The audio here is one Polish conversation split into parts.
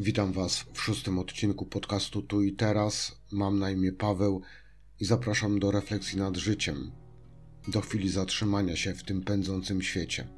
Witam Was w szóstym odcinku podcastu Tu i Teraz. Mam na imię Paweł i zapraszam do refleksji nad życiem, do chwili zatrzymania się w tym pędzącym świecie.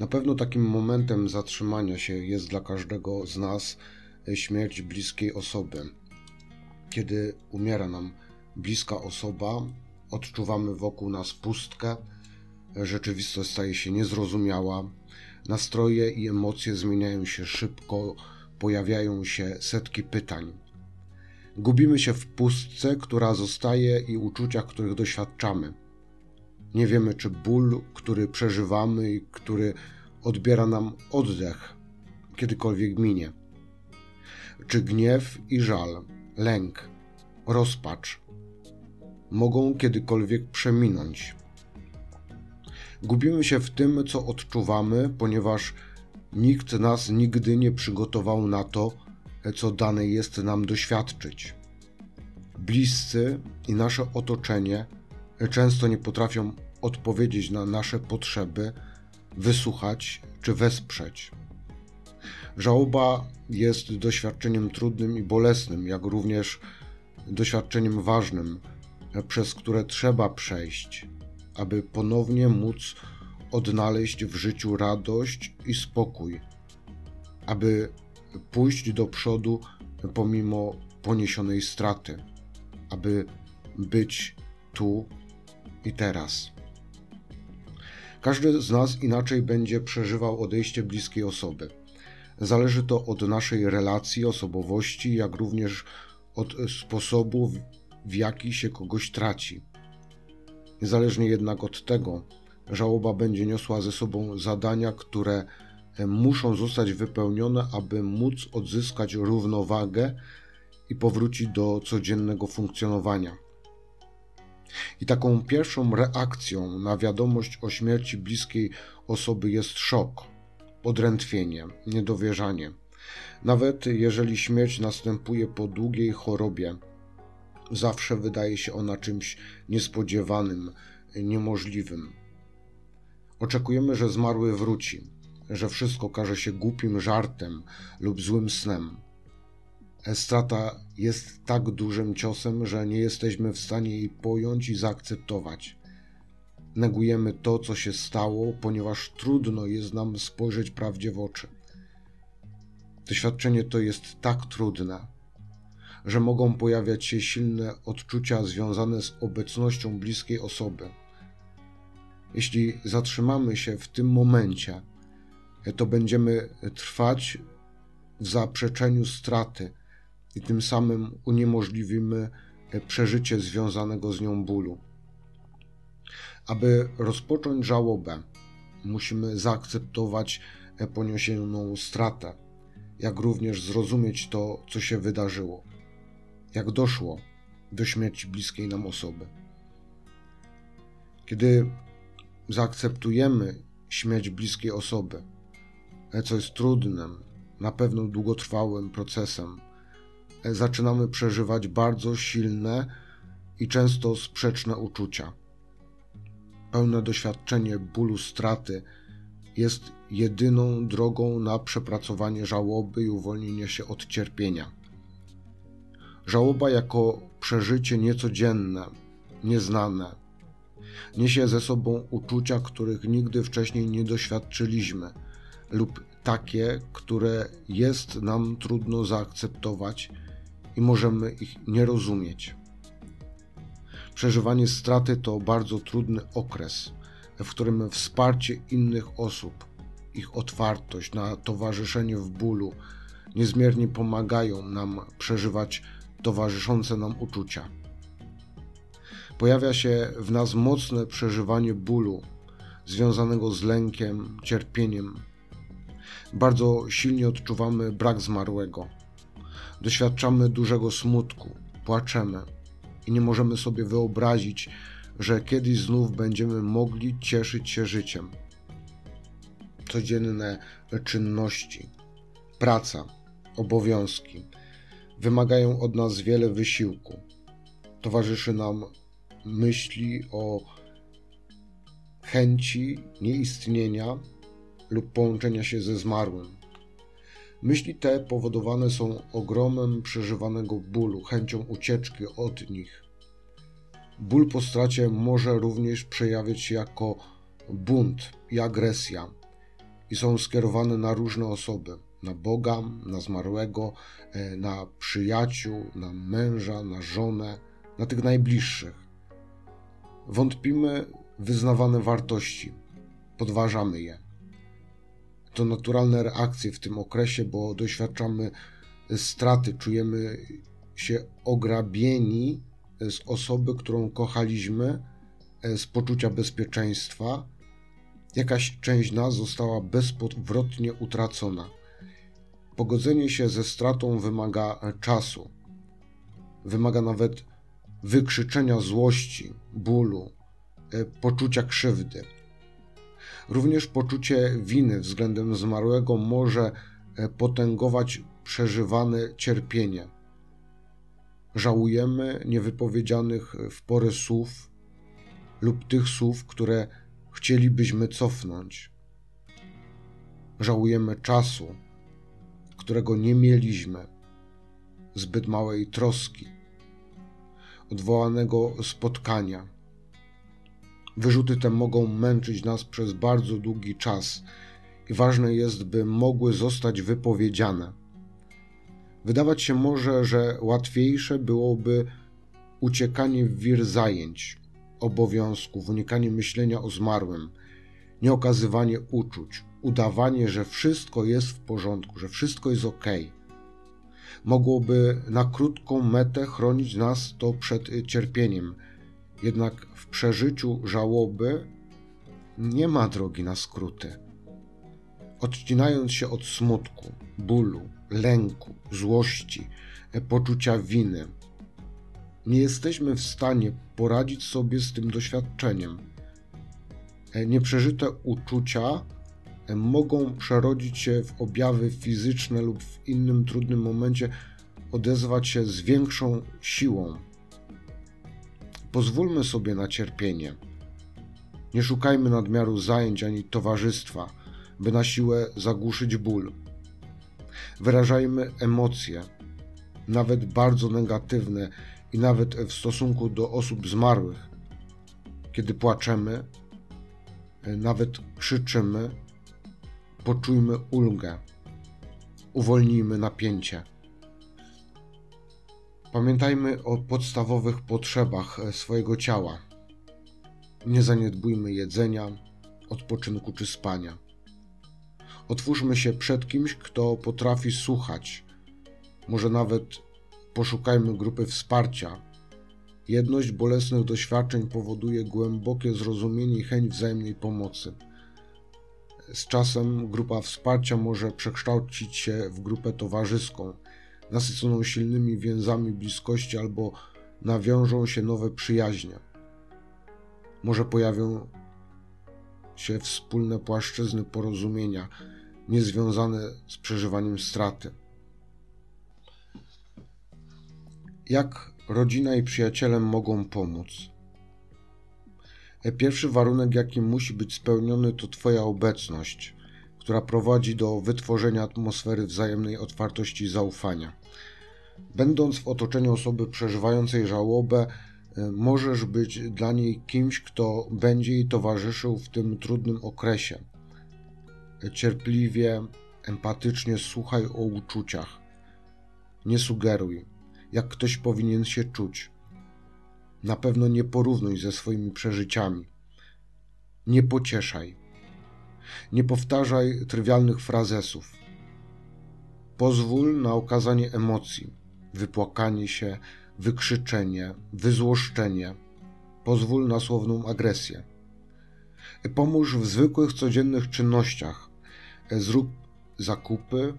Na pewno takim momentem zatrzymania się jest dla każdego z nas śmierć bliskiej osoby. Kiedy umiera nam bliska osoba, odczuwamy wokół nas pustkę, rzeczywistość staje się niezrozumiała, nastroje i emocje zmieniają się szybko, pojawiają się setki pytań. Gubimy się w pustce, która zostaje i uczuciach, których doświadczamy. Nie wiemy, czy ból, który przeżywamy i który odbiera nam oddech, kiedykolwiek minie. Czy gniew i żal, lęk, rozpacz mogą kiedykolwiek przeminąć. Gubimy się w tym, co odczuwamy, ponieważ nikt nas nigdy nie przygotował na to, co dane jest nam doświadczyć. Bliscy i nasze otoczenie często nie potrafią odpowiedzieć na nasze potrzeby, wysłuchać czy wesprzeć. Żałoba jest doświadczeniem trudnym i bolesnym, jak również doświadczeniem ważnym, przez które trzeba przejść, aby ponownie móc odnaleźć w życiu radość i spokój, aby pójść do przodu pomimo poniesionej straty, aby być tu i teraz. Każdy z nas inaczej będzie przeżywał odejście bliskiej osoby. Zależy to od naszej relacji, osobowości, jak również od sposobu, w jaki się kogoś traci. Niezależnie jednak od tego, żałoba będzie niosła ze sobą zadania, które e, muszą zostać wypełnione, aby móc odzyskać równowagę i powrócić do codziennego funkcjonowania. I taką pierwszą reakcją na wiadomość o śmierci bliskiej osoby jest szok, odrętwienie, niedowierzanie. Nawet jeżeli śmierć następuje po długiej chorobie, zawsze wydaje się ona czymś niespodziewanym, niemożliwym. Oczekujemy, że zmarły wróci, że wszystko każe się głupim żartem lub złym snem. Strata jest tak dużym ciosem, że nie jesteśmy w stanie jej pojąć i zaakceptować. Negujemy to, co się stało, ponieważ trudno jest nam spojrzeć prawdzie w oczy. Doświadczenie to jest tak trudne, że mogą pojawiać się silne odczucia związane z obecnością bliskiej osoby. Jeśli zatrzymamy się w tym momencie, to będziemy trwać w zaprzeczeniu straty i tym samym uniemożliwimy przeżycie związanego z nią bólu. Aby rozpocząć żałobę, musimy zaakceptować poniesioną stratę, jak również zrozumieć to, co się wydarzyło jak doszło do śmierci bliskiej nam osoby. Kiedy zaakceptujemy śmierć bliskiej osoby, co jest trudnym, na pewno długotrwałym procesem, zaczynamy przeżywać bardzo silne i często sprzeczne uczucia. Pełne doświadczenie bólu straty jest jedyną drogą na przepracowanie żałoby i uwolnienie się od cierpienia. Żałoba jako przeżycie niecodzienne, nieznane, niesie ze sobą uczucia, których nigdy wcześniej nie doświadczyliśmy, lub takie, które jest nam trudno zaakceptować i możemy ich nie rozumieć. Przeżywanie straty to bardzo trudny okres, w którym wsparcie innych osób, ich otwartość na towarzyszenie w bólu niezmiernie pomagają nam przeżywać towarzyszące nam uczucia. Pojawia się w nas mocne przeżywanie bólu związanego z lękiem, cierpieniem. Bardzo silnie odczuwamy brak zmarłego. Doświadczamy dużego smutku, płaczemy i nie możemy sobie wyobrazić, że kiedyś znów będziemy mogli cieszyć się życiem. Codzienne czynności, praca, obowiązki, wymagają od nas wiele wysiłku. Towarzyszy nam myśli o chęci nieistnienia lub połączenia się ze zmarłym. Myśli te powodowane są ogromem przeżywanego bólu, chęcią ucieczki od nich. Ból po stracie może również przejawiać się jako bunt i agresja i są skierowane na różne osoby na Boga, na zmarłego, e, na przyjaciół, na męża, na żonę, na tych najbliższych. Wątpimy wyznawane wartości, podważamy je. To naturalne reakcje w tym okresie, bo doświadczamy straty, czujemy się ograbieni z osoby, którą kochaliśmy, e, z poczucia bezpieczeństwa. Jakaś część nas została bezpowrotnie utracona. Pogodzenie się ze stratą wymaga czasu. Wymaga nawet wykrzyczenia złości, bólu, e, poczucia krzywdy. Również poczucie winy względem zmarłego może e, potęgować przeżywane cierpienie. Żałujemy niewypowiedzianych w porę słów lub tych słów, które chcielibyśmy cofnąć. Żałujemy czasu, którego nie mieliśmy, zbyt małej troski, odwołanego spotkania. Wyrzuty te mogą męczyć nas przez bardzo długi czas i ważne jest, by mogły zostać wypowiedziane. Wydawać się może, że łatwiejsze byłoby uciekanie w wir zajęć, obowiązków, unikanie myślenia o zmarłym, nieokazywanie uczuć, udawanie, że wszystko jest w porządku, że wszystko jest ok. Mogłoby na krótką metę chronić nas to przed cierpieniem, jednak w przeżyciu żałoby nie ma drogi na skróty. Odcinając się od smutku, bólu, lęku, złości, poczucia winy, nie jesteśmy w stanie poradzić sobie z tym doświadczeniem. Nieprzeżyte uczucia mogą przerodzić się w objawy fizyczne lub w innym trudnym momencie odezwać się z większą siłą. Pozwólmy sobie na cierpienie. Nie szukajmy nadmiaru zajęć ani towarzystwa, by na siłę zagłuszyć ból. Wyrażajmy emocje, nawet bardzo negatywne i nawet w stosunku do osób zmarłych. Kiedy płaczemy, nawet krzyczymy, Poczujmy ulgę. Uwolnijmy napięcie. Pamiętajmy o podstawowych potrzebach swojego ciała. Nie zaniedbujmy jedzenia, odpoczynku czy spania. Otwórzmy się przed kimś, kto potrafi słuchać. Może nawet poszukajmy grupy wsparcia. Jedność bolesnych doświadczeń powoduje głębokie zrozumienie i chęć wzajemnej pomocy. Z czasem grupa wsparcia może przekształcić się w grupę towarzyską, nasyconą silnymi więzami bliskości albo nawiążą się nowe przyjaźnie. Może pojawią się wspólne płaszczyzny porozumienia, niezwiązane z przeżywaniem straty. Jak rodzina i przyjaciele mogą pomóc? Pierwszy warunek, jaki musi być spełniony, to Twoja obecność, która prowadzi do wytworzenia atmosfery wzajemnej otwartości i zaufania. Będąc w otoczeniu osoby przeżywającej żałobę, e, możesz być dla niej kimś, kto będzie jej towarzyszył w tym trudnym okresie. Cierpliwie, empatycznie słuchaj o uczuciach. Nie sugeruj, jak ktoś powinien się czuć na pewno nie porównuj ze swoimi przeżyciami. Nie pocieszaj. Nie powtarzaj trywialnych frazesów. Pozwól na okazanie emocji, wypłakanie się, wykrzyczenie, wyzłoszczenie. Pozwól na słowną agresję. Pomóż w zwykłych, codziennych czynnościach. Zrób zakupy,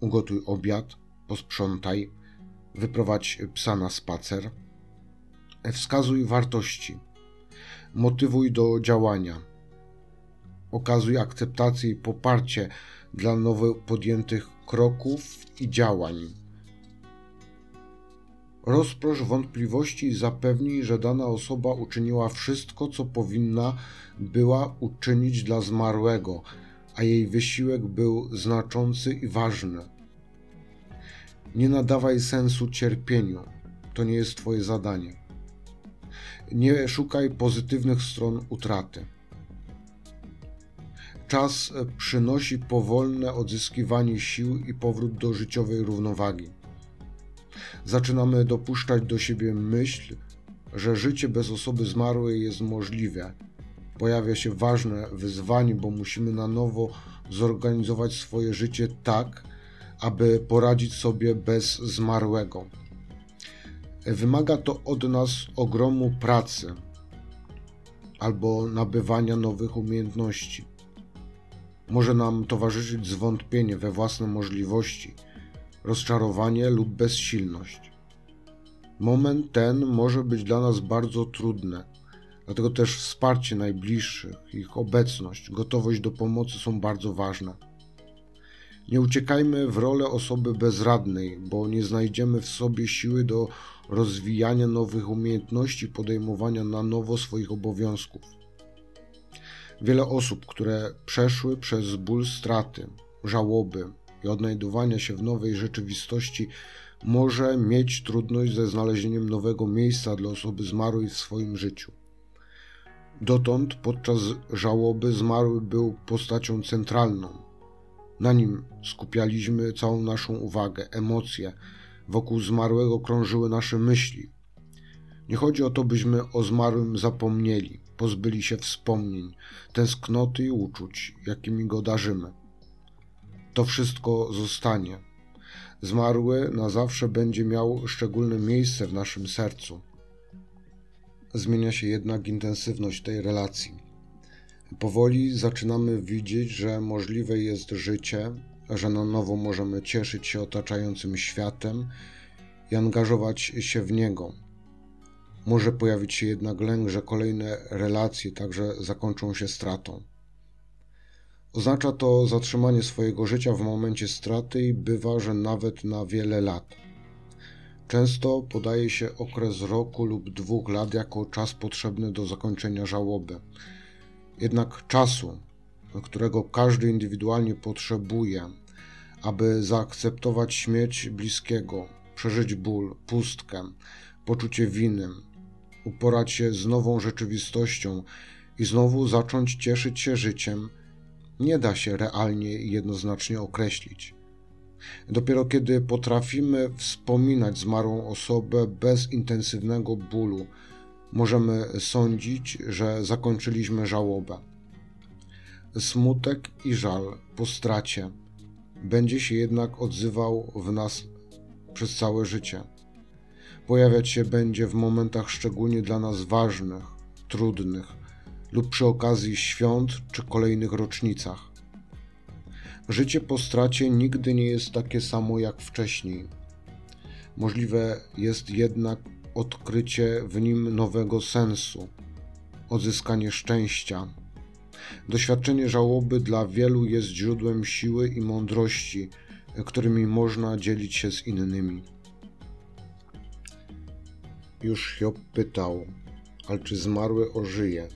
ugotuj obiad, posprzątaj, wyprowadź psa na spacer Wskazuj wartości. Motywuj do działania. Okazuj akceptację i poparcie dla nowo podjętych kroków i działań. Rozprosz wątpliwości i zapewnij, że dana osoba uczyniła wszystko, co powinna była uczynić dla zmarłego, a jej wysiłek był znaczący i ważny. Nie nadawaj sensu cierpieniu, to nie jest Twoje zadanie. Nie szukaj pozytywnych stron utraty. Czas przynosi powolne odzyskiwanie sił i powrót do życiowej równowagi. Zaczynamy dopuszczać do siebie myśl, że życie bez osoby zmarłej jest możliwe. Pojawia się ważne wyzwanie, bo musimy na nowo zorganizować swoje życie tak, aby poradzić sobie bez zmarłego. Wymaga to od nas ogromu pracy albo nabywania nowych umiejętności. Może nam towarzyszyć zwątpienie we własne możliwości, rozczarowanie lub bezsilność. Moment ten może być dla nas bardzo trudny, dlatego też wsparcie najbliższych, ich obecność, gotowość do pomocy są bardzo ważne. Nie uciekajmy w rolę osoby bezradnej, bo nie znajdziemy w sobie siły do rozwijania nowych umiejętności, podejmowania na nowo swoich obowiązków. Wiele osób, które przeszły przez ból straty, żałoby i odnajdywania się w nowej rzeczywistości, może mieć trudność ze znalezieniem nowego miejsca dla osoby zmarłej w swoim życiu. Dotąd podczas żałoby zmarły był postacią centralną. Na nim skupialiśmy całą naszą uwagę, emocje. Wokół zmarłego krążyły nasze myśli. Nie chodzi o to, byśmy o zmarłym zapomnieli, pozbyli się wspomnień, tęsknoty i uczuć, jakimi go darzymy. To wszystko zostanie. Zmarły na zawsze będzie miał szczególne miejsce w naszym sercu. Zmienia się jednak intensywność tej relacji. Powoli zaczynamy widzieć, że możliwe jest życie, że na nowo możemy cieszyć się otaczającym światem i angażować się w niego. Może pojawić się jednak lęk, że kolejne relacje także zakończą się stratą. Oznacza to zatrzymanie swojego życia w momencie straty i bywa, że nawet na wiele lat. Często podaje się okres roku lub dwóch lat jako czas potrzebny do zakończenia żałoby. Jednak czasu, którego każdy indywidualnie potrzebuje, aby zaakceptować śmierć bliskiego, przeżyć ból, pustkę, poczucie winy, uporać się z nową rzeczywistością i znowu zacząć cieszyć się życiem, nie da się realnie i jednoznacznie określić. Dopiero kiedy potrafimy wspominać zmarłą osobę bez intensywnego bólu, możemy sądzić, że zakończyliśmy żałobę. Smutek i żal po stracie będzie się jednak odzywał w nas przez całe życie. Pojawiać się będzie w momentach szczególnie dla nas ważnych, trudnych lub przy okazji świąt czy kolejnych rocznicach. Życie po stracie nigdy nie jest takie samo jak wcześniej. Możliwe jest jednak odkrycie w nim nowego sensu, odzyskanie szczęścia. Doświadczenie żałoby dla wielu jest źródłem siły i mądrości, którymi można dzielić się z innymi. Już Hiob pytał, ale czy zmarły ożyje?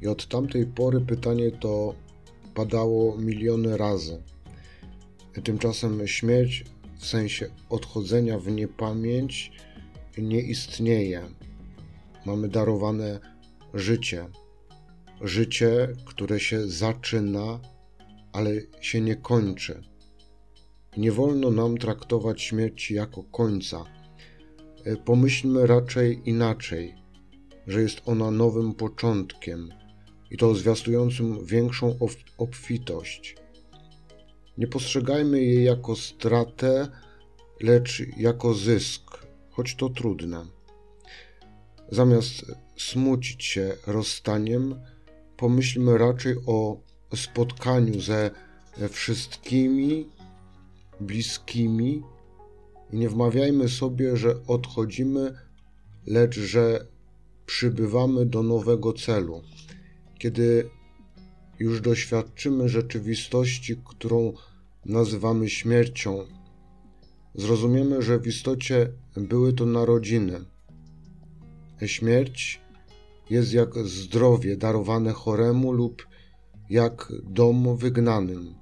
I od tamtej pory pytanie to padało miliony razy. Tymczasem śmierć w sensie odchodzenia w niepamięć nie istnieje. Mamy darowane życie. Życie, które się zaczyna, ale się nie kończy. Nie wolno nam traktować śmierci jako końca. Pomyślmy raczej inaczej, że jest ona nowym początkiem i to zwiastującym większą obfitość. Nie postrzegajmy jej jako stratę, lecz jako zysk, choć to trudne. Zamiast smucić się rozstaniem, pomyślmy raczej o spotkaniu ze wszystkimi bliskimi i nie wmawiajmy sobie, że odchodzimy, lecz że przybywamy do nowego celu. Kiedy już doświadczymy rzeczywistości, którą nazywamy śmiercią, zrozumiemy, że w istocie były to narodziny. Śmierć jest jak zdrowie darowane choremu lub jak dom wygnanym.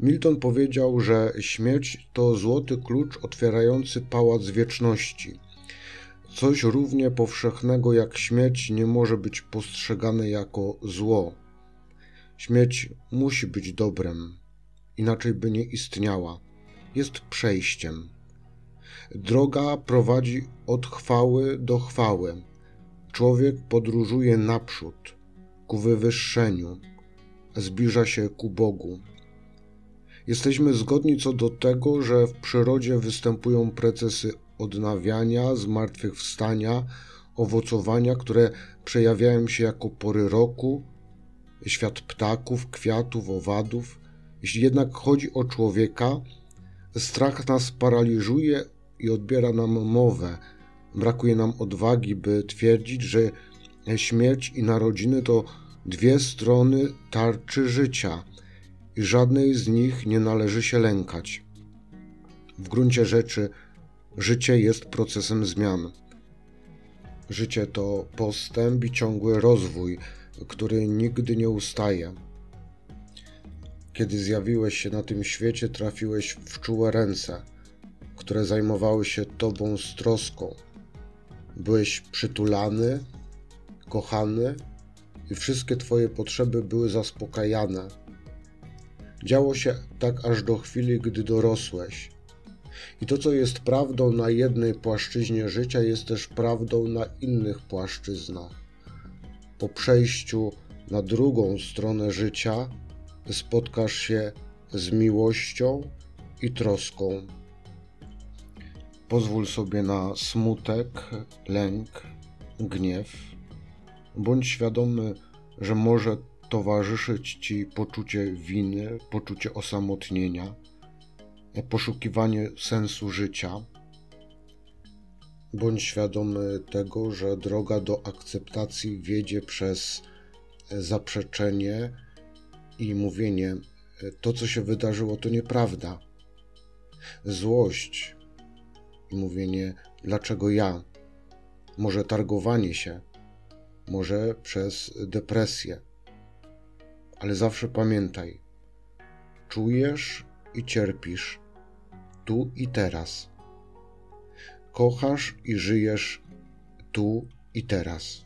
Milton powiedział, że śmierć to złoty klucz otwierający pałac wieczności. Coś równie powszechnego jak śmierć nie może być postrzegane jako zło. Śmierć musi być dobrem, inaczej by nie istniała. Jest przejściem. Droga prowadzi od chwały do chwały. Człowiek podróżuje naprzód, ku wywyższeniu, zbliża się ku Bogu. Jesteśmy zgodni co do tego, że w przyrodzie występują procesy odnawiania, zmartwychwstania, owocowania, które przejawiają się jako pory roku, świat ptaków, kwiatów, owadów. Jeśli jednak chodzi o człowieka, strach nas paraliżuje i odbiera nam mowę. Brakuje nam odwagi, by twierdzić, że śmierć i narodziny to dwie strony tarczy życia i żadnej z nich nie należy się lękać. W gruncie rzeczy życie jest procesem zmian. Życie to postęp i ciągły rozwój, który nigdy nie ustaje. Kiedy zjawiłeś się na tym świecie, trafiłeś w czułe ręce, które zajmowały się tobą z troską. Byłeś przytulany, kochany i wszystkie twoje potrzeby były zaspokajane. Działo się tak aż do chwili, gdy dorosłeś. I to, co jest prawdą na jednej płaszczyźnie życia, jest też prawdą na innych płaszczyznach. Po przejściu na drugą stronę życia spotkasz się z miłością i troską. Pozwól sobie na smutek, lęk, gniew. Bądź świadomy, że może towarzyszyć ci poczucie winy, poczucie osamotnienia, poszukiwanie sensu życia. Bądź świadomy tego, że droga do akceptacji wiedzie przez zaprzeczenie i mówienie: To, co się wydarzyło, to nieprawda. Złość mówienie: Dlaczego ja? Może targowanie się, może przez depresję. Ale zawsze pamiętaj: czujesz i cierpisz tu i teraz. Kochasz i żyjesz tu i teraz.